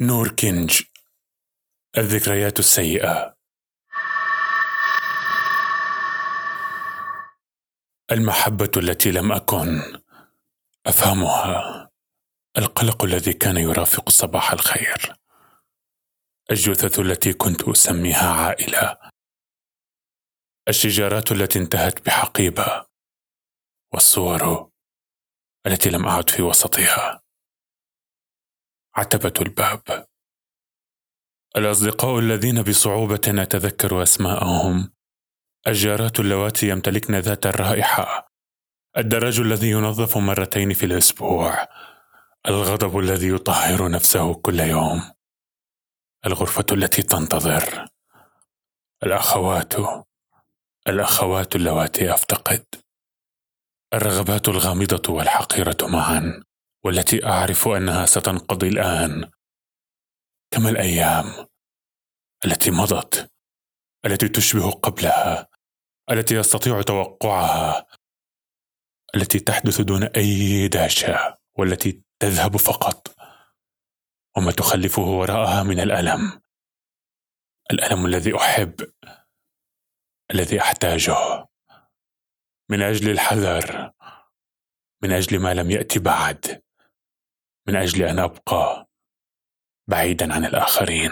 نور كينج الذكريات السيئة. المحبة التي لم أكن. أفهمها. القلق الذي كان يرافق صباح الخير. الجثث التي كنت أسميها عائلة. الشجارات التي انتهت بحقيبة. والصور التي لم أعد في وسطها. عتبة الباب. الأصدقاء الذين بصعوبة أتذكر أسماءهم. الجارات اللواتي يمتلكن ذات الرائحة. الدراج الذي ينظف مرتين في الأسبوع. الغضب الذي يطهر نفسه كل يوم. الغرفة التي تنتظر. الأخوات. الأخوات اللواتي أفتقد. الرغبات الغامضة والحقيرة معا. والتي أعرف أنها ستنقضي الآن. كما الأيام التي مضت التي تشبه قبلها التي أستطيع توقعها التي تحدث دون أي دهشة والتي تذهب فقط وما تخلفه وراءها من الألم. الألم الذي أحب الذي أحتاجه. من أجل الحذر من أجل ما لم يأتي بعد. من أجل أن أبقى بعيدا عن الآخرين.